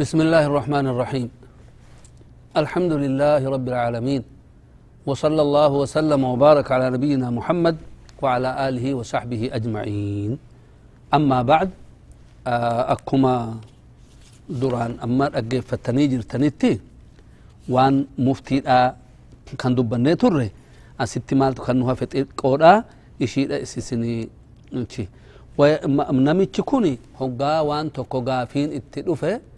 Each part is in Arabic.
بسم الله الرحمن الرحيم الحمد لله رب العالمين وصلى الله وسلم وبارك على نبينا محمد وعلى آله وصحبه أجمعين أما بعد أكما دران أما أجيب فتنيجر تنتي وان مفتي كان دبني تره أستي مالتو كانوها فتئ قودا يشير إسسني نشي ونمتش كوني هقا وان توكو غافين اتدفه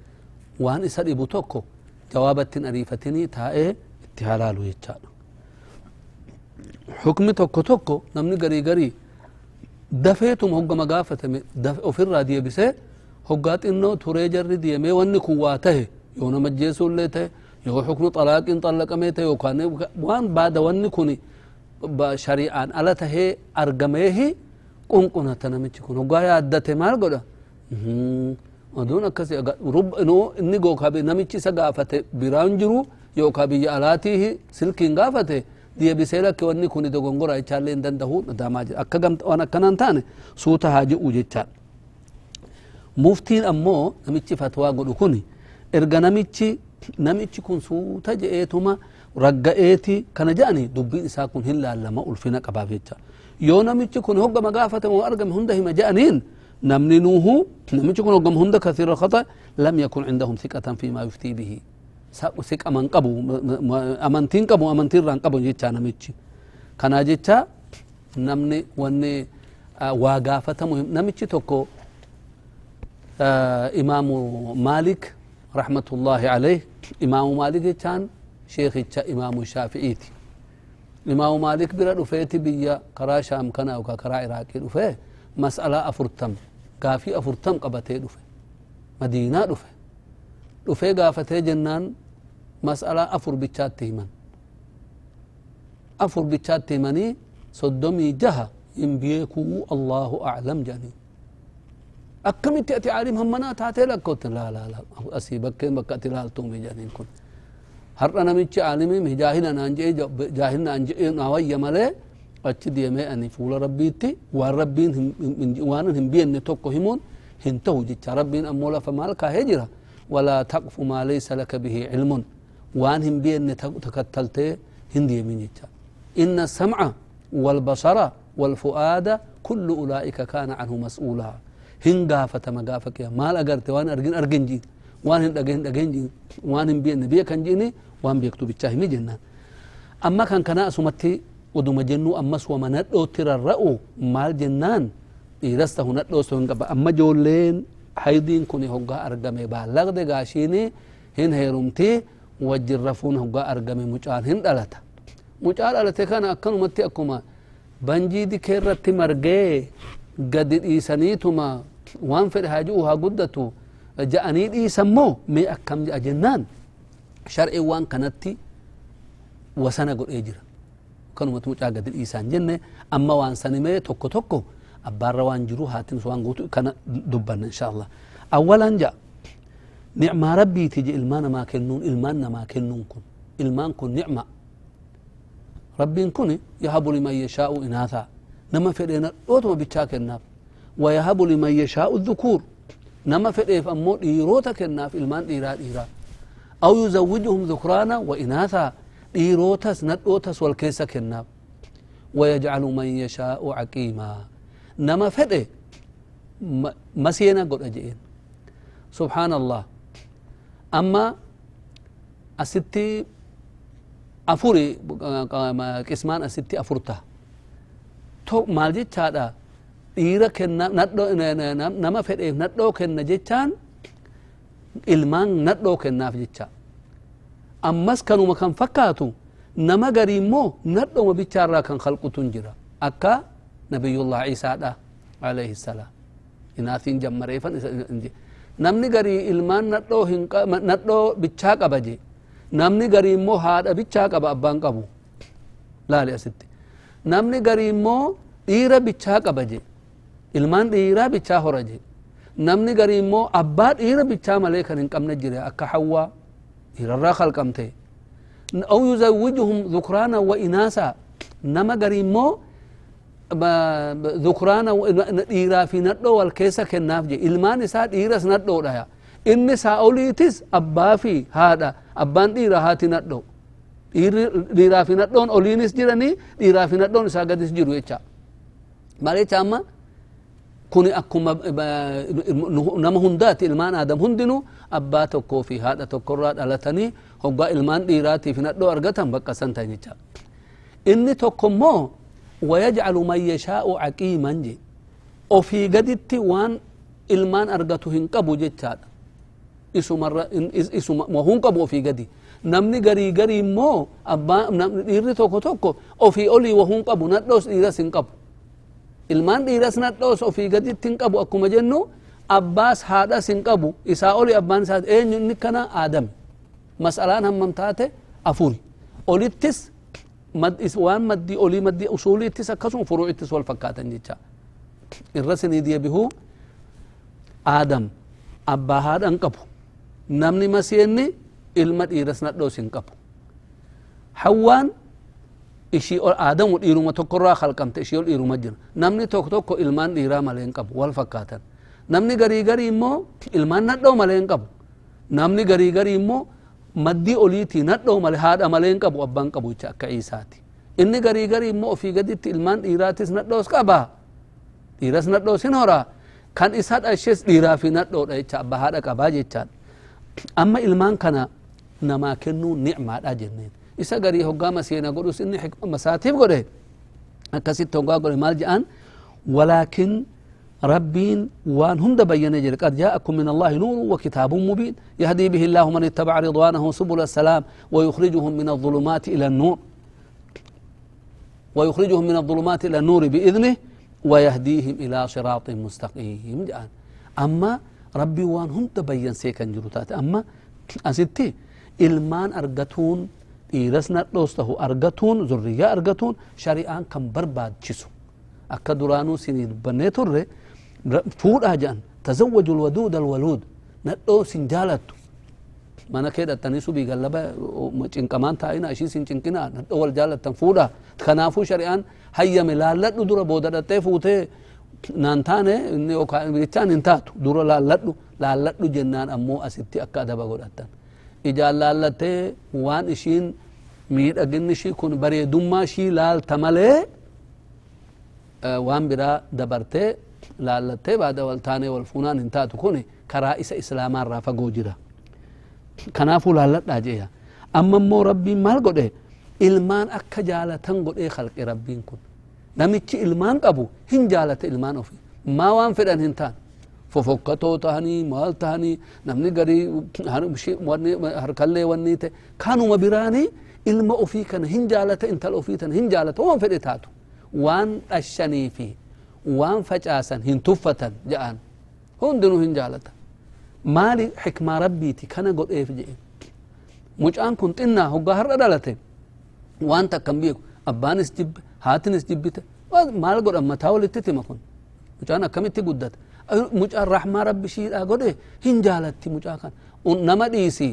وان إسا dhibu tokko jawaabattin ariifatini taa'ee itti halaalu jechaadha hukmi tokko tokko namni garii garii dafeetuma hoggama gaafatame ofirraa deebisee hoggaa xinnoo turee jarri deemee wanni kun waa tahe yoo nama jeesuullee tahe yoo hukmu xalaaqiin xallaqamee tahe yookaan waan baada wanni kun shari'aan ala tahee argameehi qunqunata namichi kun hoggaa yaaddate maal godha oduun akkasi inni gookaa namichi isa gaafate biraan jiru yookaa biyya alaatiihi silkiin gaafate deebisee lakke wanni kun dogongora jechaallee hin dandahu nadaamaa jira akka waan akkanaan taane suuta haa jedhu jechaa muftiin ammoo namichi fatwaa godhu kun erga namichi namichi kun suuta je'eetuma ragga'eeti kana je'ani dubbiin isaa kun hin laallama ulfina qabaaf jecha yoo namichi kun hoggama gaafatamu argame hunda hima je'aniin نمني نوه نمشي كون قم هند كثير الخطأ لم يكن عندهم ثقة فيما يفتي به. ثقة من قبو أمنتين قبو أمنتين ران قبو جيتشا نمشي كان جيتشا نمني وني واقافة مهم. نمشي توكو آه إمام مالك رحمة الله عليه. إمام مالك جيتشان شيخ إمام الشافعيتي إمام مالك برا رفيتي بيا كرا شام كان أو كرا عراقي رفيه. مسألة أفرتم. كافي أفرتم قبته دفه مدينة دفه دفه قافته جنان مسألة أفر بيتشات تيمان أفر بيتشات تيماني صدومي جها إن بيكو الله أعلم جاني أكم تأتي عالم هم منا تاتي لك لا لا لا أسيبك كين بك أتلال تومي جاني كن هر أنا ميتش عالمي مهجاهل أنا أنجي جاهل أنجي ناوي يمالي أتش دي ما أني فول ربيتي وربين من وان هم بين توكو همون هن توجي ربين أمولا فمالك هجرة. ولا تقف ما ليس لك به علم. وأن هم بين تكتلت هندي من يتا إن السمع والبصر والفؤاد كل أولئك كان عنه مسؤولا. هن قافة ما قافك يا مال أقرت وأن أرجن أرجن جين وأن هن أجن أجن جين وأن هن بين بيك جيني وأن بيكتب الشاهمي جنة أما كان كنا سمتي ammas wama nadhootti rarra'u maal jennaan dhiiras tahu nadhoosto hin qaba amma ijoolleen haydiin kun hoggaa argame baallaqde gaashiini hin heerumti wajjin rafuun hoggaa argame mucaan hin dhalata mucaa dhalate kana akkanumatti akkuma banjii dikee irratti margee gadi dhiisaniituma waan fedhe haa ji'u haa guddatu ja'anii dhiisammoo mee akkam ja'a jennaan shar'iin waan kanatti wasana godhee jira kanumatu mucaa gadi dhiisaan jenne amma waan sanimee tokko tokko abbaarra waan jiru haatin waan guutu kana dubbanna insha allah awwalan ja nicmaa rabbiiti je ilmaa namaa kennuun ilmaan namaa kennuun kun ilmaan kun nicma rabbiin kun yahabu liman yashaa'u inaathaa nama fedheena dhootuma bichaa kennaaf wayahabu liman yashaa'u dhukuur nama fedheef ammoo dhiirota kennaaf ilmaan dhiiraa dhiiraa aw yuzawwijuhum dhukraana wa inaathaa dhiirotas nadhootas wal keessa kennaaf wayajcalu man yashaa'u caqiimaa nama fedhe maseena godha je'een subxaan allah amma asitti afuri qismaan asitti afurta maal jechaadha dhiira kenna nama fedheef nadhoo kenna jechaan ilmaan nadhoo kennaaf jecha ammas kanuma kan fakkaatu nama garii immoo nadhoma bichaarraa kan kalqutun jira akka nabiyullah ciisaadha alayhi salaam inaatiin jammareefan namni garii ilmaan nadhoo nadhoo bichaa qaba je namni garii immoo haadha bichaa qaba abbaan qabu laali asitti namni garii immoo dhiira bichaa qaba je ilmaan dhiiraa bichaa hora je namni garii immoo abbaa dhiira bichaa malee kan hin qabne jire akka hawwaa dhiirarraa kalqamte أو يزوجهم ذكرانا وإناثا نما قريمو ذكرانا ديرا في ندو والكيسة كناف جي إلمان إسا ديرس ندو دايا inni saa'oliitis abbaa fi haadha abbaan dhiira haati nadho dhiiraa fi nadhoon oliinis jiranii dhiiraa fi nadhoon isaa gadis jiru jecha maal jecha amma كوني أكما نمهن دات إلمان آدم هندنو أبا تكو في هذا تكرات ألتني هو إلمان إيراتي في ندو أرغتهم بقى سنتيني جا إني تكو ويجعل من يشاء عقيما جي. وفي قدت وان إلمان أرغتهن قبو جي جا إسو مرة إسو مهن قبو في قدي. نمني غري غري مو أبا نمني إيري تكو تكو وفي أولي وهن قبو سنقبو ilmaan dhiiras nadhoos ofii gaditti hin qabu akkuma jennu abbaas haadhas hin qabu isaa oli abbaan isaa eenyu inni kana aadame mas'alaan hammam taate afuri olittis waan maddii olii maddii usuuliittis akkasuma furuucittis wal fakkaatan jecha irra sinii deebihu aadam abbaa haadhan qabu namni masiyenni ilma dhiiras nadhoos hin qabu hawwaan ishii aadamu dhiiruma tokkorraa kalqamte ishii ol dhiiruma jira namni tokko tokko ilmaan dhiiraa malee hin qabu wal fakkaatan namni garii garii immoo ilmaan nadhoo malee hin qabu namni garii garii immoo maddii oliitii nadhoo malee haadha malee hin qabu abbaan qabu jecha akka isaati inni garii garii immoo ofii gaditti ilmaan dhiiraatis nadhoos qabaa dhiiras nadhoos hin horaa kan isa dhashes dhiiraa fi nadhoodha jecha abbaa haadha qabaa jechaadha amma ilmaan kana namaa kennuu nicmaadha jenneen isa garii hoggaa maseena godhus inni masaatiif godhe akkasitti hoggaa godhe maal jedhan walaakin ربين وان هند بين جل قد جاءكم من الله نور وكتاب مبين يهدي به الله من اتبع رضوانه سبل السلام ويخرجهم من الظلمات إلى النور ويخرجهم من الظلمات إلى النور بإذنه ويهديهم إلى صراط مستقيم جاء أما ربي وان هم تبين سيكن جروتات أما أستي إلمان أرغتون إيرسنا دوسته أرغتون ذرية أرغتون شريعان كم برباد جسو أكا درانو سيني بني تره فود أجان تزوجوا الودود الولود ندو سنجالتو mana kee dhattanii subii gallaba cinqamaan taa'ina ishii sin cinqina nadho wal jaalattan fuudha kanaafuu shari'aan hayyame laalladhu dura booda dhattee fuutee naan taane jechaan hin taatu dura laalladhu laalladhu jennaan ammoo asitti akka adaba godhattan ijaan laallattee waan ishiin miidhaginni ishii kun bareedummaa ishii laalta malee waan biraa dabartee laallattee baada wal taanee wal fuunaan hin taatu kun karaa isa islaamaarraa fagoo jira kanaafuu laalladhaa jeeya amma immoo rabbiin maal godhe ilmaan akka jaalatan godhee kalqe rabbiin kun namichi ilmaan qabu hin jaalata ilmaan ofi maa waan fedhan hin taan ففوقتو تهني مال تهني نمني غري هر شيء وني هر كله وني ته كانوا مبراني علم أوفي كان هنجالته إنت الأوفي تن هنجالته وان فريت هاتو وان أشني فيه. وان فجأسا هنتفة جاءن. هندنو هنجالته مال حكمة ربي تي كان قد إيه في جئن مش أن كنت إنا هو جهر رالته وان تكمل بيك أبان استجب هات استجبته مال قد أما تاول تتي ما كن مش أنا mucaan rahmaa rabbi shiidhaa godhe hin jaalatti mucaa kan nama dhiisi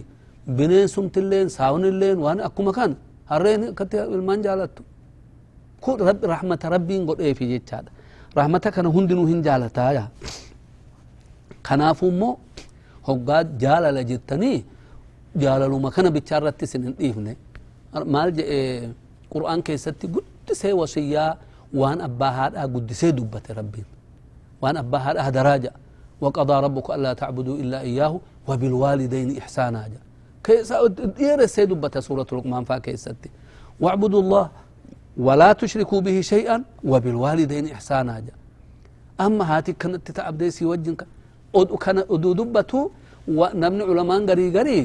bineensumtilleen saawunilleen waan akkuma kan harreen akkatti ilmaan jaalattu kun rahmata rabbiin godheefi jechaadha rahmata kana hundinuu hin jaalataa kanaafuu immoo hoggaa jaalala jettanii jaalaluma kana bichaa irratti isin hin dhiifne maal jedhe qur'aan keessatti guddisee wasiyyaa waan abbaa haadhaa guddisee dubbate rabbiin وأن ابها دراجة وقضى ربك ألا تعبدوا إلا إياه وبالوالدين إحسانا. جا كيس ادير السيد سورة لقمان فا واعبدوا الله ولا تشركوا به شيئا وبالوالدين إحسانا. أما هاتي كنت تتعبدي سي وجنك. ود كان ودوبتو ونمن علماء غري غري.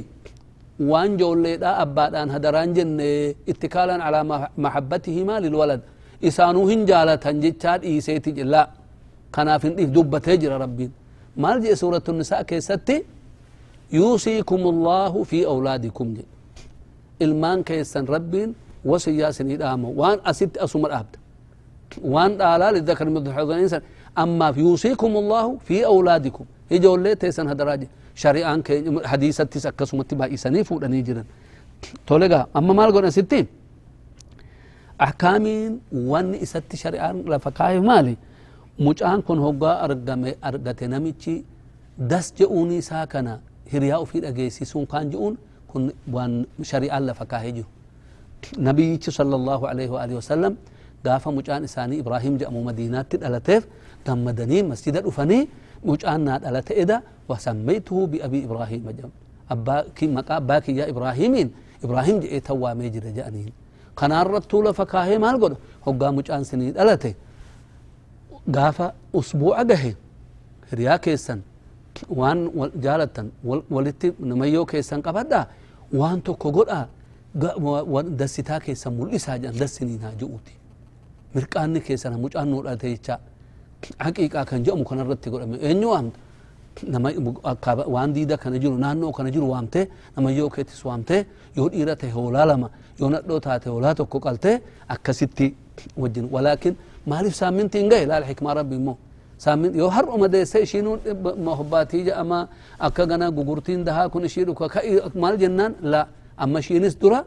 وان جوليدا ابادان هدران جن اتكالا على محبتهما للولد. إسانو هنجالا تنجتاد اي سيتي كنافين ديف دوبة تجرى ربي. ما جاء سورة النساء كيستي؟ يوصيكم الله في أولادكم. جي. إلمان كيسن ربي وسياس الإدامة وان أسد أسمر أبد. وان آلا للذكر من حظ الإنسان. أما في يوصيكم الله في أولادكم. هي اللي تيسن هدراج شريعة حديثة تسكة سمت بها إساني فورني تولغا أما ما لقونا ستين أحكامين وان إساتي شريعة لفقاه مالي. Mucaan kun hoggaa argame argate namichi das je'uuni isaa kana hiriyaa ufii dhageessisuun kaan je'uun kun waan shari'aan lafa kaahee jiru nabiyyichi sallallahu alaihi wa alihi wasallam gaafa mucaan isaanii ibraahim jedhamu madiinaatti dhalateef gammadanii masjida dhufanii mucaan naa dhalate eda wasammaytuhu biabii ibraahima jedhamu abbaa maqaa abbaa kiyyaa ibraahimiin ibraahim jedhee tawwaamee jira jedhaniin kanaarrattuu lafa kaahee maal godha hoggaa mucaan sinii dhalate usbuu'a gahe hiriyaa keessan waan jaalattan walitti namayyoo keessan qabadhaa waan tokko godhaa dassitaa keessan mul'isaa jedhan dassiniin haa je'uuti mirqaanni keessan mucaan nuu dhalate jechaa haqiiqaa kan jedhamu kanarratti godhame eenyu waamta nama waan diida kana jiru naannoo kana jiru waamtee namayyoo keettis waamtee yoo dhiira ta'e hoolaa lama yoo nadhoo taate hoolaa tokko qaltee akkasitti wajjin walaakin maaliif saaminti hin gahe laal xikmaa rabbi immoo yoo har'uma deesse ishiinuu hobbaatii jedhama akka gana gugurtiin dahaa kun ishii dhuka maal jennaan la amma ishiinis dura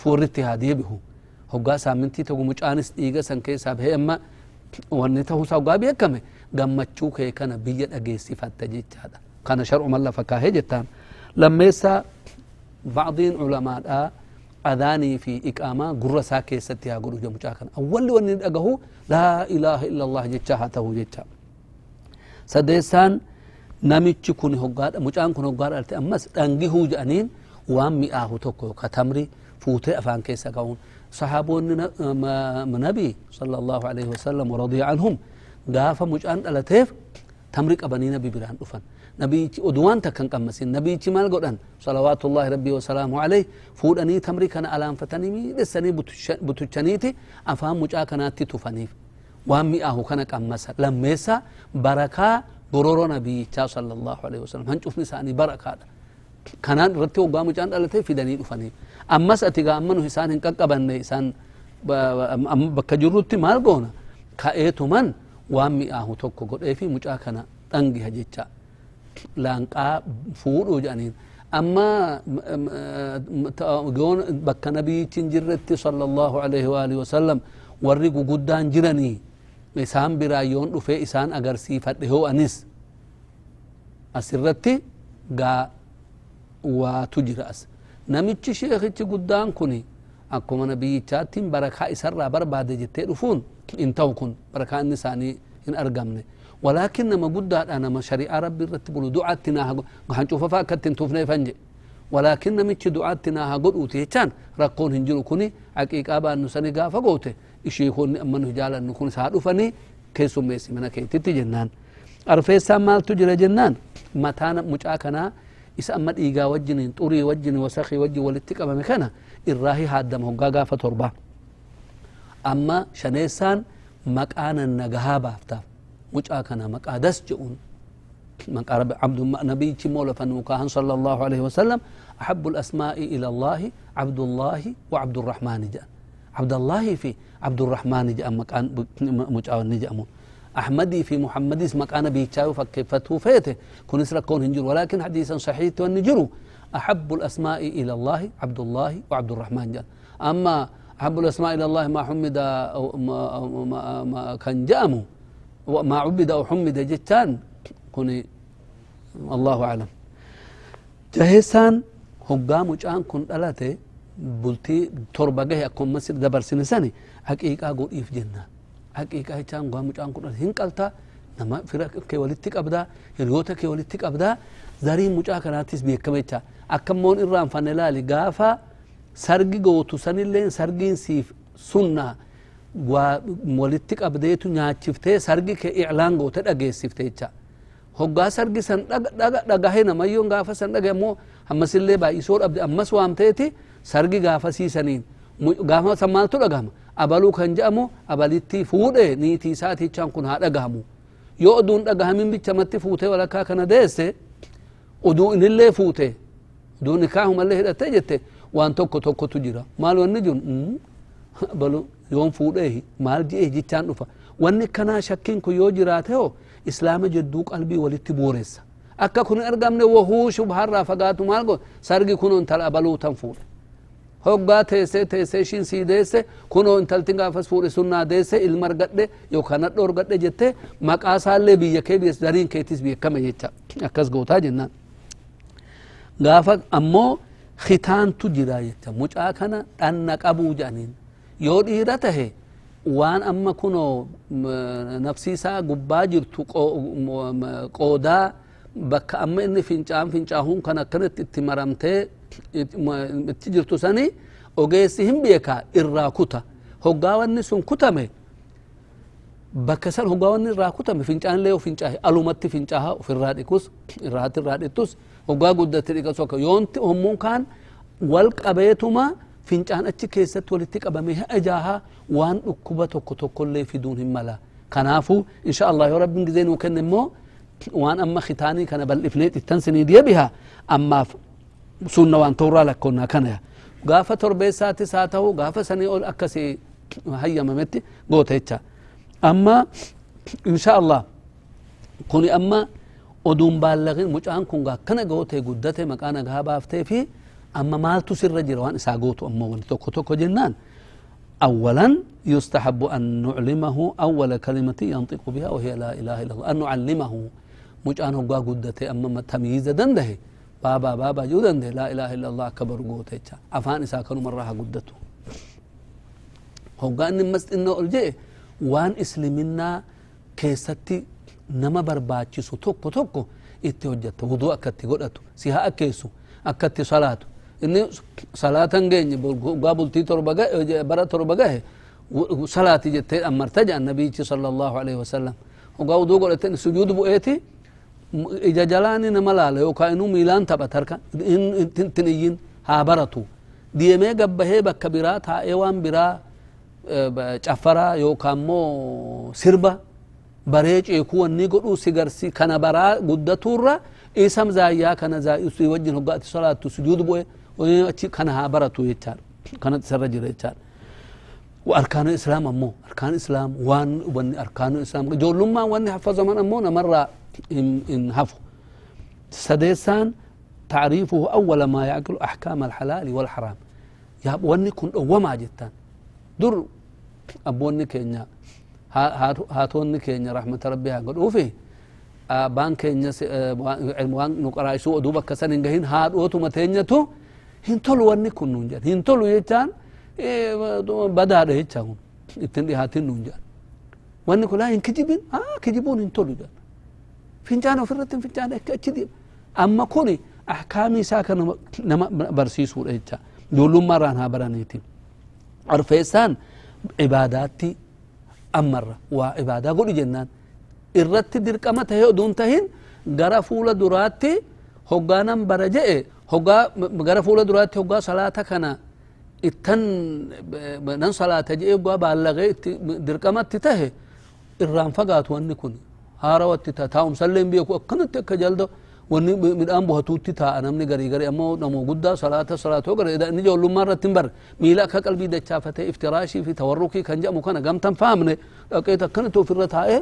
fuurritti haa deebi'u hoggaa saamintii tokko mucaanis dhiiga san keessaa bahee amma wanni ta'uusaa hoggaa beekame gammachuu kee kana biyya dhageessifatta jechaadha kana shar'uman lafa kaahee jettaan lammeessaa bacdiin culamaadhaa fi iqaamaa gurra isaa keessatti haa godhu mucaa kana awwalli wanni dhagahu laa ilaaha illa allah jecha haa ta'u jecha sadeessaan namichi kun hoggaadha mucaan kun hoggaa dhalte ammas dhangihuu jedhaniin waan mi'aahu tokko ka tamri fuutee afaan keessa ka'uun sahaabonni nabii sala allahu alaihi wasallam waradiya anhum gaafa mucaan dhalateef tamri qabanii نبيتي أدوانتا كان قمسين نبيتي مال قدان صلوات الله ربي وسلامه عليه فوداني تمري كان ألام فتني مي دساني بتشانيتي أفهم مجا كان أتي تفانيف وامي أهو كان قمسا لميسا بركة برورو نبي صلى الله عليه وسلم هنچ افني ساني بركة كان رتي وقام مجا أن ألتي في داني تفانيف أمس أتيقى أمنو هسان هنك قبن نيسان بكجروت مال قونا كأيتو من وامي أهو توقو قد إيفي مجا كان أنجي هجيچا laanqaa fuudhuu jedhaniin hin jirretti sala allahu alaihi waalihi wasallam warri guguddaan jiranii isaan biraa yoon dhufee isaan agarsiifadhe hoo anis asirratti gaa waatu jira as namichi sheekichi guddaan kun akkuma nabiyyichaattiin barakaa isarraa barbaade jettee dhufuun in ta'u kun barakaa inni isaanii hin argamne ولكن نما قد أنا شريعة ربي رتبوا دعاتنا هنشوف فاكت توفنا فنجي. ولكن نمتش دعاتنا هقول أوتي. كان رقون هنجلو كوني حقيقة أبا أنو سني قافة قوتي. إشي يكون أمن هجالا نكون سعادو فني كيسو ميسي منا كيتي جنان. أرفيسا مال تجرى جنان. متانا مجاكنا isa amma dhiigaa wajjiniin xurii wajjin wasakii wajjin walitti qabame kana irraahi haaddama hoggaa gaafa torba amma shaneessaan maqaanan nagahaa baaftaaf mucaa kana maqaa das je'uun maqaa rabbi abdu nabiyyichi moola fannuukaahan sala allahu alaihi wasallam ahabu عبد الله وعبد الرحمن جاء. عبد الله في عبد الرحمن جاء مكان مجاون نجأمون أحمدي في محمد اسمك أنا بيتشاو فكيفتو فيته. كن اسرك كون هنجر ولكن حديثا صحيح والنجر أحب الأسماء إلى الله عبد الله وعبد الرحمن جل أما أحب الأسماء إلى الله ما حمد ما, كان جامو ما عبد أو حمد جتان كوني الله أعلم جهسان هقام جان كن ألاته بلتي تربة أكون مسجد دبر سنساني حقيقة قول jechaan gaa mucaan kun hin qalta nama fira kee walitti qabdaa hiriyoota kee walitti qabdaa zariin mucaa kanaattis beekama jecha akkammoon irraanfanne laali gaafa sargi gootu sanilleen sargiin siif sunna waa walitti qabdeetu nyaachiftee sargi kee iclaan goote dhageessifte jecha hoggaa sargi san dhagahe namayyoon gaafa san dhagahe ammoo ammasillee baay'isoo dhabde ammas waamteeti sargi gaafa siisaniin gaafa san maaltu dhagahama abaluu kan jedhamu abalitti fuudhe niitii isaatichaan kun haa dhagahamu yoo oduun dhagahamin bichamatti fuutee walakkaa kana deesse oduu inillee fuute oduu nikaahumallee hidhatte jette waan tokko tokkotu jira maal wanni jiru abalu yoon fuudhee maal ji'ee jichaan dhufa wanni kanaa shakkiin kun yoo jiraate hoo islaama jedduu qalbii walitti booressa akka kun argamne wahuu shubharraa fagaatu maal go sargi kun intala abaluu tan fuudhe hoggaa teessee teessee ishiin sii deesse kunoo intalti gaafas fuudhe sunnaa deesse ilma argadhe yookaan nadho argadhe jette maqaa isaallee biyya kee biyya dariin keetis beekame jecha akkas gootaa jennaan gaafa ammoo khitaantu jira jecha mucaa kana dhanna qabuu jedhaniin yoo dhiira tahe waan amma kunoo nafsiisaa gubbaa jirtu qoodaa bakka amma inni fincaan fincaahuun kan akkanatti itti maramtee itti jirtu sani ogeessi hin beeka irraa kuta hoggaa wanni sun kutame bakka san hoggaa wanni irraa kutame fincaan illee fincaahe alumatti fincaaha ofirraa dhiqus irraati irraa dhiqtus hoggaa guddatti dhiqasu akka yoonti hommuun kaan wal qabeetuma fincaan achi keessatti walitti qabame ajaaha waan dhukkuba tokko tokkollee fiduun hin mala kanaafu insha allah yoo rabbiin gizee nuu kenne immoo waan amma khitaanii kana bal'ifnee xittan sinii deebiha ammaaf sunna waan tawraa lakkoonnaa kana gaafa torbeessaatis haa ta'u gaafa sanii ol akkasii hayyamametti goota jecha amma insha allah kuni amma oduun baallaqin mucaan kun akkana goote guddate maqaa nagaa baaftee fi jira waan isaa gootu ammoo wani tokko tokko jennaan أولا يستحب أن نعلمه أول كلمة ينطق بها وهي لا إله إلا الله. أن نعلمه. مجان هو قدته أما تمييز دنده بابا بابا جو دنده لا إله إلا الله كبر قوته أفان إسا كانوا مرة قدته. هو قال مس إنه ألجئ وان إسلمنا كيستي نما برباچisu tokko tokko itti hojjetta wuduu akkatti godhatu si haa akkeessu akkatti salaatu inni salaatan geenye gaa bultii torba bara torba gahe salaati jettee ammarta jedhan nabiyichi sala allahu alaihi wasalam ogaa wuduu godhate sujuud bu'eeti ija jalaani nama laala yookaa inuu miilaan taphat harka intin iyyin haa baratu deemee gabbahee bakka biraa taa'ee waan biraa caffaraa yookaan immoo sirba baree ceekuu wanni godhuu si garsi kana baraa guddaturra isam zaayyaa kana zaayusi wajjin hoggaati salaattu sujuud bu'e achi kana haa baratu jechaadha kanatti isarra jira jechaadha وأركان الإسلام أمو أركان الإسلام وان وان أركان الإسلام جول لما وان حفظ من أمو نمر إن, إن هفو سديسان تعريفه أول ما يعقل أحكام الحلال والحرام. يا واني كن وما جتان. در أبواني كينيا. هاتوني كينيا رحمة ربي قد أوفي. بان كينيا وان نقرأ سوء دوبا كسن إنجهين هاد أوتو هنتولو واني كن نونجان dhihaatin nuun jedhan wanni kun laa hin kijibin aa kijibuun hin tolu jedhan fincaan ofirratti fincaan achi deema amma kun ahkaamii isaa kan nama barsiisuudha jecha ijoollummaarraan haa baraniitiin arfeessaan ibaadaatti ammarra waa ibaadaa godhi jennaan irratti dirqama tahee oduun tahin gara fuula duraatti hoggaanan bara je'e hoggaa gara fuula duraatti hoggaa salaata kana ittan nan salaata je'ee gaa baallagee itti dirqamatti tahe irraan fagaatu wanni kun haarawatti ta taa'umsallee hin beeku akkanatti akka jalda wanni midhaan buhatuutti taa'a namni garii garii ammoo namoo guddaa salaata salaatoo gara inni ijoollummaa irratti hin barre miila akka qalbii dachaafatee iftiraashii fi tawarrukii kan jedhamu kana gamtan faamne dhaqeet akkanatti ofirra taa'ee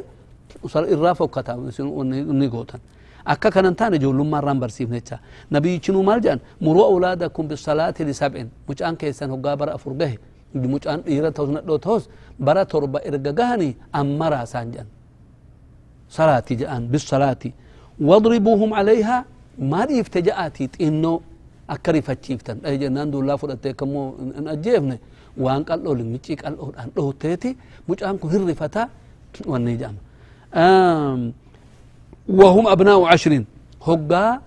irraa fokkataa kanan taane ijoollummaa irraan barsiifne jecha nabiyyichinu maal jedhan muruu awlaadakum bisalaati lisab'in mucaan keessan hoggaa bara afur gahe mucaan dhiira ta'us nadhoo ta'us bara torba erga gahanii ammaraa isaan jedhan salaati jedhan bisalaati wadribuuhum calayhaa maa dhiifte ja'aatii xinnoo akka rifachiiftan dhahe jennaan duullaa fudhattee akkammoo hin ajjeefne waan qal'oo limiccii qal'oodhaan dhootteeti mucaan kun hirrifataa wanni jedhama وهم أبناء عشر هقا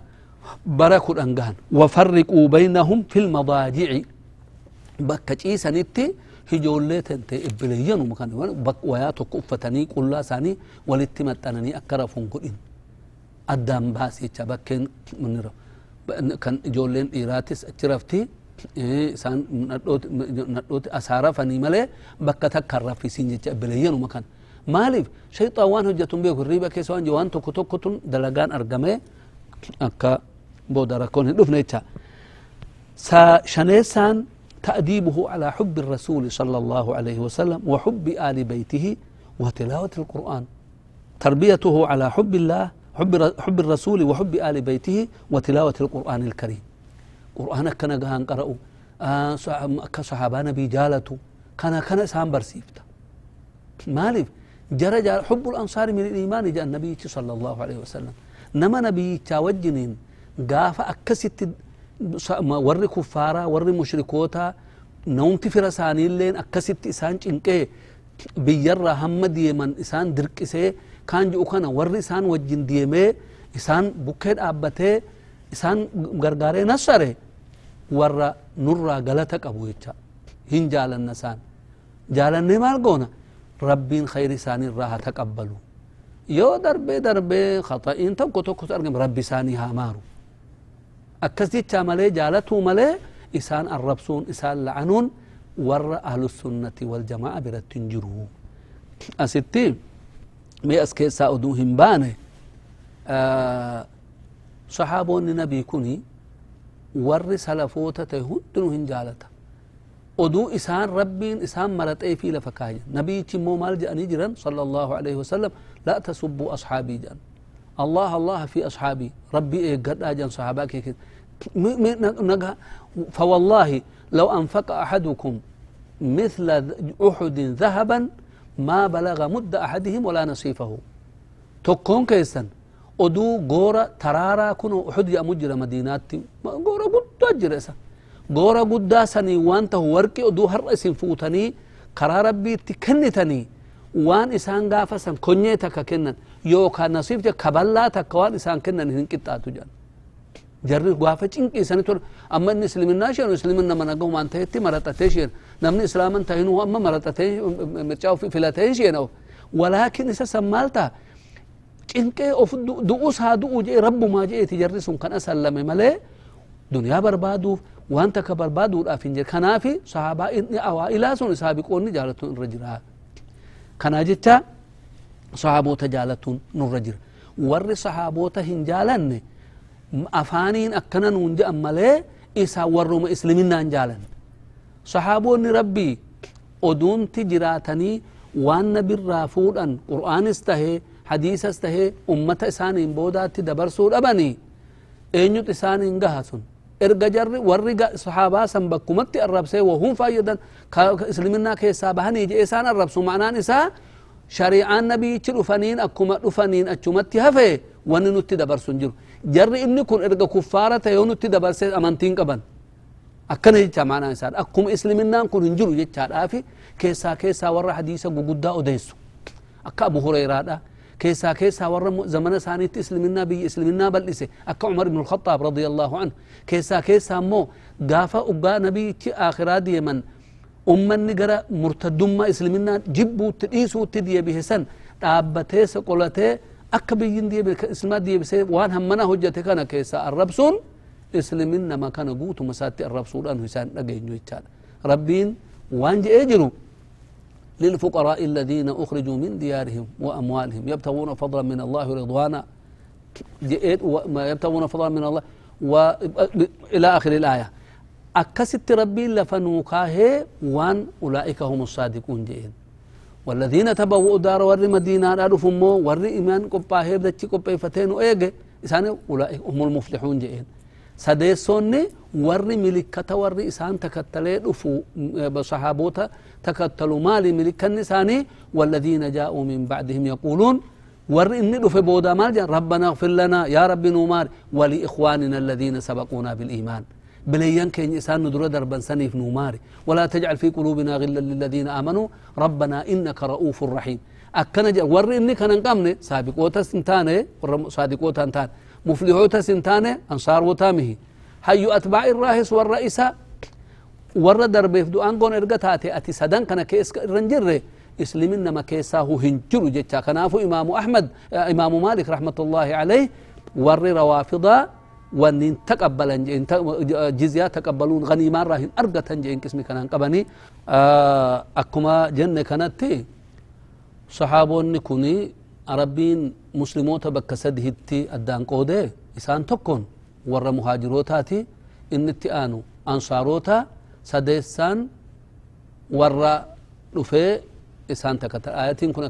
بركوا الأنقان وفرقوا بينهم في المضاجع. بكتشي سنتي هجولة تنتي إبليين ومكان بك وياتو كفتني قلا ساني ولتمتنني أكرفون قلين أدام باسي بكين من رو كان جولين إيراتس أترفتي isaan nadhooti asaarafanii malee bakka takka raffisiin jecha ibliyyeen makan maaliif shayxaan waan hojjetun beeku riiba keessa waan waan tokko tokkotun dalagaan argame akka booda rakkoon hin dhufne jecha shaneessaan تأديبه على حب الرسول صلى الله عليه وسلم وحب آل بيته وتلاوة القرآن. تربيته على حب الله حب, حب الرسول وحب آل بيته وتلاوة القرآن الكريم قرآن كان قهان قرأوا آه كصحابة نبي جالته كان كان سام برسيفتا مالف. جرى حب الأنصار من الإيمان جاء النبي صلى الله عليه وسلم. نما نبي توجنين قاف أكست ور كفارا ور مشركوتا. نومت فرساني اللين أكست إسان چنقه بيرا هم ديمن إسان درقسه كان جو كان ور إسان وجن ديمه. إسان بكيد أبته. إسان غرغارة نصره. ور نرى غلطة قبو يچا هن جالن نسان. جالن مال قونا. ربين خير إسان الراحة تقبلوا. يو دربي دربي خطئين تبكو تكو ترقم ربي ساني هامارو أكس جيتشا ملي جالته ملي إسان الربسون إسان لعنون ور أهل السنة والجماعة برتنجروا أستي مي أسكي ساودو همباني. آه صحابون نبي كوني ور سلفوتا تهدنو ودو إسان ربين إسان مرت في لفكاية نبي تمو مال جأني جرن صلى الله عليه وسلم لا تسبوا أصحابي جان الله الله في أصحابي ربي إيه قد أجن صحابك فوالله لو أنفق أحدكم مثل أحد ذهبا ما بلغ مد أحدهم ولا نصيفه تكون كيسن ودو غورا ترارا كنو أحد يا مجرى مدينات غورا قد أجرسا غورا قد سني وانته ورقي ودو هرأس فوتني كرا ربي تكنتني وان إسان غافسا كنيتك كنن يوكا نصيف كبلا تكوان إسان كنن هنكتاتو جان jarri gaafa cinqii sani tor amma inni isliminaa sheenu isliminna mana gahu maan tahetti maraxatee sheen namni islaaman tahinu amma maraxatee mircaa filatee sheena walaakin isa san maal ta'a cinqee of du'us haa du'u jee rabbumaa jeeti jarri sun kan asallame malee duniyaa barbaaduuf kanaafi sahaabaa inni awaa'ilaa sun saabiqoonni jaalatuun irra jira kanaa jecha sahaabota jaalatuun nurra jira warri sahaabota hin jaalanne afaaniin akkana nuun je'an malee isa warruma islaminaan jaalan sahaabonni rabbii oduunti jiraatanii waan nabirraa fuudhan qur'aanis tahee hadiisas tahee ummata isaaniin boodaatti dabarsuu dhabanii eenyut isaaniin gaha sun erga jarri warri sahaabaa san bakkumatti arrabsee wahun fayyadan islaminaa keessaa bahanii je'e isaan arrabsu ma'anaan isaa shari'aan nabiyichi dhufaniin akkuma dhufaniin achumatti hafe wanni nutti dabarsu hin jiru jarri inni kun erga kuffaara ta'e yoo nutti dabarse amantiin qaban akkana jecha maanaa isaa akkuma islaminaan kun hin jiru jechaadhaafi keessaa keessaa warra hadiisa guguddaa odeessu akka abu كيسا كيسا ورم زمن ساني تسلمنا بي إسلمنا بل اسي أكا عمر بن الخطاب رضي الله عنه. كيسا كيسا مو. غافا اوغا نبي تي آخرا ديمن. أمن نغرا مرتد ما إسلمنا جبو تديسو تدي به سن تابته سقلته اكبي يندي به اسلم دي به سي وان همنا حجته كان كيسا الربسون. إسلمنا ما كان غوت مسات الربسون ان حسان دغينو يتال ربين وان جي إجرو. للفقراء الذين أخرجوا من ديارهم وأموالهم. يبتغون فضلا من الله ورضوانا. يبتغون فضلا من الله وإلى آخر الآية. أكست ربي لفنوكاه وان أولئك هم الصادقون. جئين والذين تبوؤوا دار ور مدينة أرفمو ور إيمان هيب دتشي قبا فتين أولئك هم المفلحون. جئين سديسوني ور ملكة ور إسان تكتلي رفو بصحابوتا تكتلوا مالي ملكة نساني والذين جاءوا من بعدهم يقولون ور إني رفو بودا مال ربنا اغفر لنا يا رب نومار ولإخواننا الذين سبقونا بالإيمان بليان كين إسان ندر دربا سنيف نوماري ولا تجعل في قلوبنا غلا للذين آمنوا ربنا إنك رؤوف رحيم أكنا ور إني كان نقامني سابقوتا سنتاني صادقوتا سنتان مفلحوتا سنتاني أنصار وتامه هيو أتباع الراهس والرئيسة. ور دربي فدو أنقون إرقتاتي أتي سدن كان كيس رنجره. إسلمين نما كيساه هنجر جتا كنافو إمام أحمد إمام مالك رحمة الله عليه. ور روافضا ونين تقبلا جين جزيا تقبلون. غنيمان راهن أرقة جين قسمي كان قبني أكما جنة كانت صحابون كوني ربين مسلموت بكسد هتي الدان قودي إسان تكون ور مهاجروتاتي إن اتئانو أنصاروتا سديسان ور رفي إسان تكتر آياتين كنا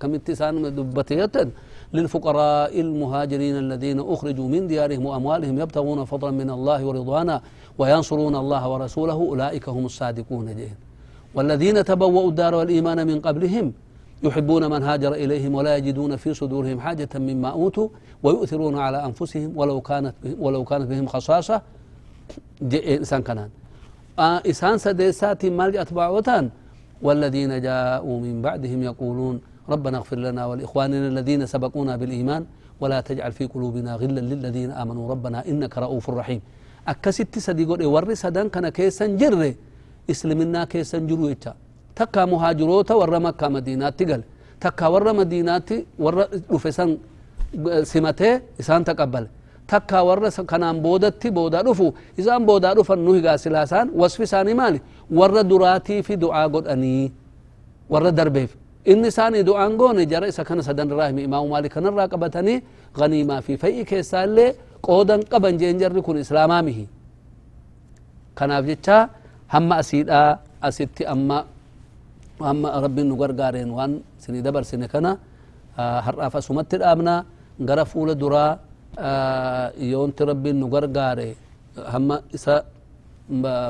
كم إسان دبتيتن للفقراء المهاجرين الذين أخرجوا من ديارهم وأموالهم يبتغون فضلا من الله ورضوانا وينصرون الله ورسوله أولئك هم الصادقون جين والذين تبوأوا الدار والإيمان من قبلهم يحبون من هاجر إليهم ولا يجدون في صدورهم حاجة مما أوتوا ويؤثرون على أنفسهم ولو كانت ولو كانت بهم خصاصة. إنسان كنان. آه إسان سديسات مال أتباعوتان والذين جاءوا من بعدهم يقولون ربنا اغفر لنا ولإخواننا الذين سبقونا بالإيمان ولا تجعل في قلوبنا غلا للذين آمنوا. ربنا إنك رؤوف رحيم. أكست سديقود ور سدان كان كيسا جر إسلمنا كيسا جرو تكا مهاجروتا ور مكة مدينة تقل تكا ور مدينة ور رفسان سمته إسان تقبل kanaan boodatti boodaa dhufu isaan boodaa dhufan nu higaa silaasaan wasfi isaanii maali warra duraatii fi du'aa godhanii warra darbeef inni isaanii du'aan goone jara isa kana sadan irraa himi imaamu maalik kanarraa qabatanii ganiimaa fi fay'i keessaa illee qoodan qaban jeen jarri kun islaamaa mihi kanaaf jecha hamma asiidhaa asitti أما ربي نقر قارين وان سني دبر سني كنا آه، هر أفا سمت الأمنا غرفو لدرا آه، يون تربي نقر قاري. هم إسا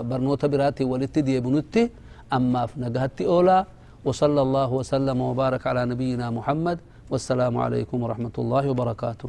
برنوتا براتي ولت دي بنوتي أما فنقهت أولا وصلى الله وسلم وبارك على نبينا محمد والسلام عليكم ورحمة الله وبركاته.